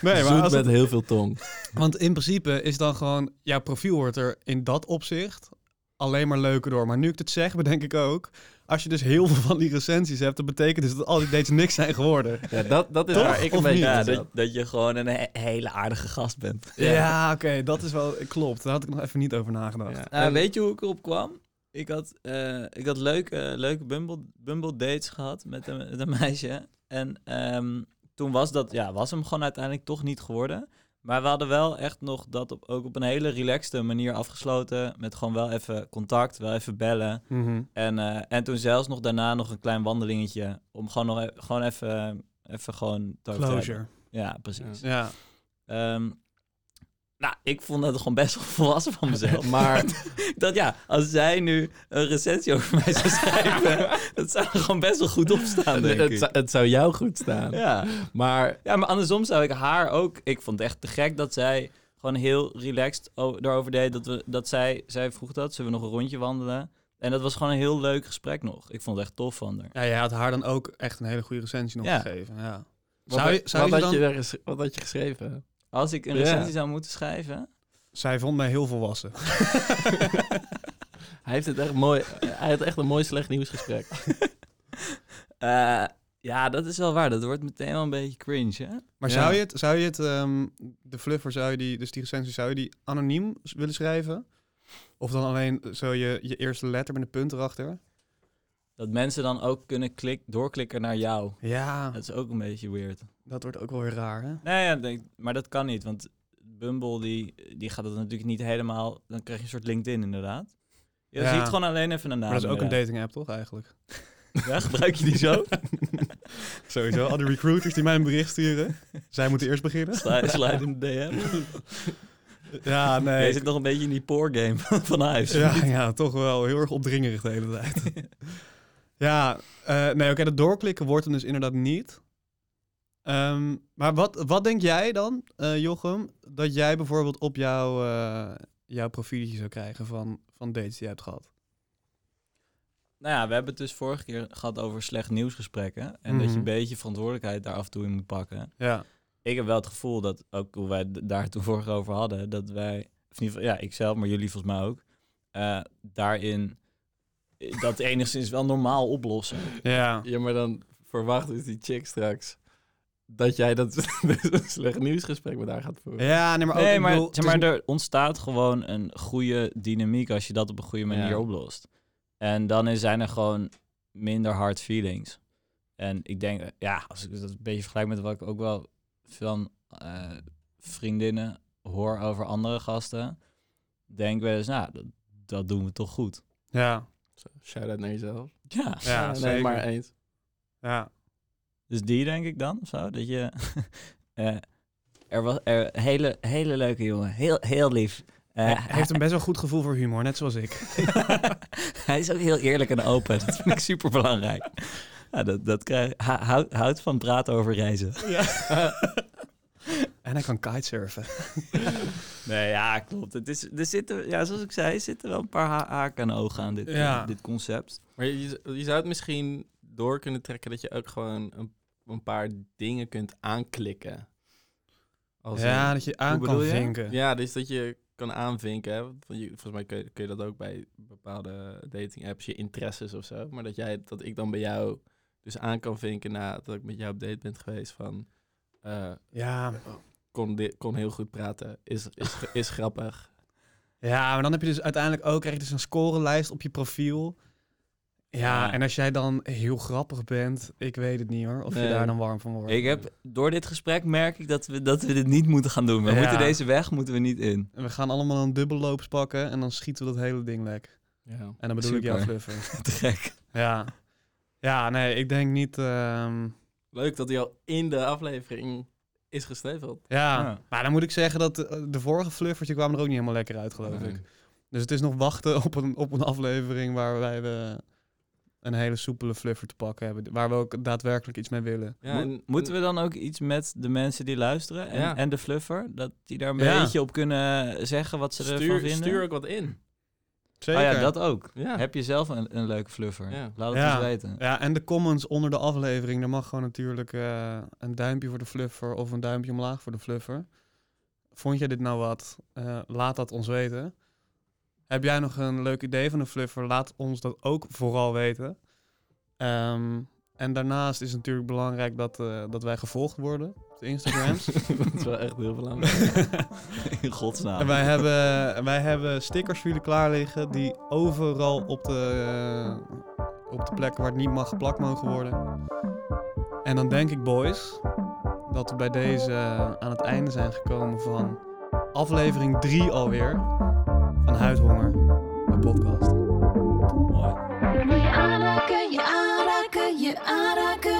nee, maar Zoet als met het- heel veel tong. want in principe is dan gewoon, jouw profiel wordt er in dat opzicht alleen maar leuker door. Maar nu ik het zeg, bedenk ik ook, als je dus heel veel van die recensies hebt, dat betekent dus dat al die dates niks zijn geworden. Ja, dat, dat is Toch? waar ik een beetje? Ja, dat, je gewoon een he- hele aardige gast bent. Ja, oké, dat is wel, klopt. Daar had ik nog even niet over nagedacht. Ja. En- weet je hoe ik erop kwam? Ik had, eh, ik had leuke, leuke Bumble, Bumble dates gehad met een, met een meisje. En ehm, toen was dat, ja, was hem gewoon uiteindelijk toch niet geworden. Maar we hadden wel echt nog dat op, ook op een hele relaxte manier afgesloten. Met gewoon wel even contact, wel even bellen. Mhm. En, eh, en toen zelfs nog daarna nog een klein wandelingetje. Om gewoon nog e- gewoon even, even gewoon. Closure. Ja, precies. Ja. Ehm, nou, ik vond het gewoon best wel volwassen van mezelf. Maar dat ja, als zij nu een recensie over mij zou schrijven, dat zou er gewoon best wel goed op staan, denk het, ik. zou- het zou jou goed staan. Ja. Maar ja, maar andersom zou ik haar ook... Ik vond het echt te gek dat zij gewoon heel relaxed erover deed. Dat, we, dat zij, zij vroeg dat, zullen we nog een rondje wandelen? En dat was gewoon een heel leuk gesprek nog. Ik vond het echt tof van haar. ja, je had haar dan ook echt een hele goede recensie nog Ja. gegeven. Ja. wat, Zou je, zou wat, je had dan... je daar ges- wat had je geschreven? Als ik een Ja. recensie zou moeten schrijven... Zij vond mij heel volwassen. Hij heeft het echt mooi. Hij had echt een mooi slecht nieuwsgesprek. eh, ja, dat is wel waar. Dat wordt meteen wel een beetje cringe, hè? Maar Ja. zou je het, zou je het ehm, de fluffer, zou je die, dus die recensie, zou je die anoniem willen schrijven? Of dan alleen zo je, je eerste letter met een punt erachter? Dat mensen dan ook kunnen klik, doorklikken naar jou. Ja, Dat is ook een beetje weird. Dat wordt ook wel weer raar, hè? Nee, ja, denk- maar dat kan niet, want Bumble die, die gaat het natuurlijk niet helemaal... Dan krijg je een soort LinkedIn inderdaad. Je Ja. ziet gewoon alleen even een naam. Maar dat is ook een dating app, toch, eigenlijk? Ja, gebruik je die zo? Sowieso, al die recruiters die mij een bericht sturen. Zij moeten eerst beginnen. Slide, slide in de DM. Ja, Je nee. zit nog een beetje in die poor game van huis. Ja, ja, toch wel heel erg opdringerig de hele tijd. ja, eh, nee, oké, dat doorklikken wordt hem dus inderdaad niet. Ehm, maar wat, wat denk jij dan, eh, Jochem, dat jij bijvoorbeeld op jouw, eh jouw profieltje zou krijgen van, van dates die je hebt gehad? Nou ja, we hebben het dus vorige keer gehad over slecht nieuwsgesprekken. En dat je Mhm. een beetje verantwoordelijkheid daar af en toe in moet pakken. Ja. Ik heb wel het gevoel dat, ook hoe wij het daar toen vorige over hadden, dat wij, of in ieder geval, ja, ik zelf, maar jullie volgens mij ook, eh, daarin dat enigszins wel normaal oplossen. Ja. Ja, maar dan verwacht dus die chick straks dat jij dat slecht nieuwsgesprek met haar gaat voeren. Ja, nee, maar ook, Nee, maar, bedoel, zeg het is maar er ontstaat gewoon een goede dynamiek als je dat op een goede manier Ja. oplost. En dan zijn er gewoon minder hard feelings. En ik denk, eh, ja, als ik dat een beetje vergelijk met wat ik ook wel van eh, vriendinnen hoor over andere gasten, denk ik wel eens, nou, dat, dat doen we toch goed. Ja, Shout-out naar jezelf. Ja, ja, nee, zeker. maar eens. Ja. Dus die denk ik dan, of zo, dat je... eh, er was er hele, hele leuke jongen, heel, heel lief. Eh, Hij heeft een best wel goed gevoel voor humor, net zoals ik. Hij is ook heel eerlijk en open. Dat vind ik super belangrijk. Ja, dat, dat krijg, hou- houd, van praten over reizen. En hij kan kitesurfen. Nee, ja, klopt. Het is, er zitten, ja, zoals ik zei, zitten wel een paar ha- haken en ogen aan dit, Ja. eh, dit concept. Maar je, je zou het misschien door kunnen trekken dat je ook gewoon een, een paar dingen kunt aanklikken. Als Ja, dat je aan kan je? vinken. ja, dus dat je kan aanvinken. Hè? Volgens mij kun je, kun je dat ook bij bepaalde dating apps, je interesses of zo. Maar dat, jij, dat ik dan bij jou dus aan kan vinken nadat ik met jou op date ben geweest van... eh, Ja. kon, kon heel goed praten. Is, is, is grappig. ja, maar dan heb je dus uiteindelijk ook krijg je dus een scorelijst op je profiel. Ja, Ja. en als jij dan heel grappig bent, ik weet het niet hoor, of je daar dan warm van wordt. Ik heb, door dit gesprek merk ik dat we, dat we dit niet moeten gaan doen. We Ja. moeten deze weg moeten we niet in. En we gaan allemaal een dubbelloops pakken en dan schieten we dat hele ding lek. Ja. En dan bedoel ik jouw fluffer. Te gek. ja. Ja, nee, ik denk niet... ehm, Leuk dat hij al in de aflevering is gesteveld. ja. Ja. maar dan moet ik zeggen dat de, de vorige fluffers, die kwamen er ook niet helemaal lekker uit, geloof ik. Dus het is nog wachten op een, op een aflevering waarbij we een hele soepele fluffer te pakken hebben. Waar we ook daadwerkelijk iets mee willen. Ja, Mo- en- moeten we dan ook iets met de mensen die luisteren en, Ja. en de fluffer? Dat die daar een Ja. beetje op kunnen zeggen wat ze ervan vinden? stuur ook wat in. Zeker. Oh ja, dat ook. Ja. Heb je zelf een, een leuke fluffer? Ja. Laat het Ja. eens weten. Ja, en de comments onder de aflevering. Daar mag gewoon natuurlijk eh, een duimpje voor de fluffer of een duimpje omlaag voor de fluffer. Vond jij dit nou wat? Eh, laat dat ons weten. Heb jij nog een leuk idee van een fluffer? Laat ons dat ook vooral weten. Ehm, en daarnaast is het natuurlijk belangrijk dat, eh, dat wij gevolgd worden op de Instagrams. dat is wel echt heel belangrijk. In godsnaam. En wij hebben, wij hebben stickers voor jullie klaar liggen die overal op de, eh, op de plekken waar het niet mag geplakt mogen worden. En dan denk ik, boys, dat we bij deze aan het einde zijn gekomen van aflevering 3 alweer van Huidhonger, de podcast. Mooi. Wil je aanraken, je aanraken, je aanraken?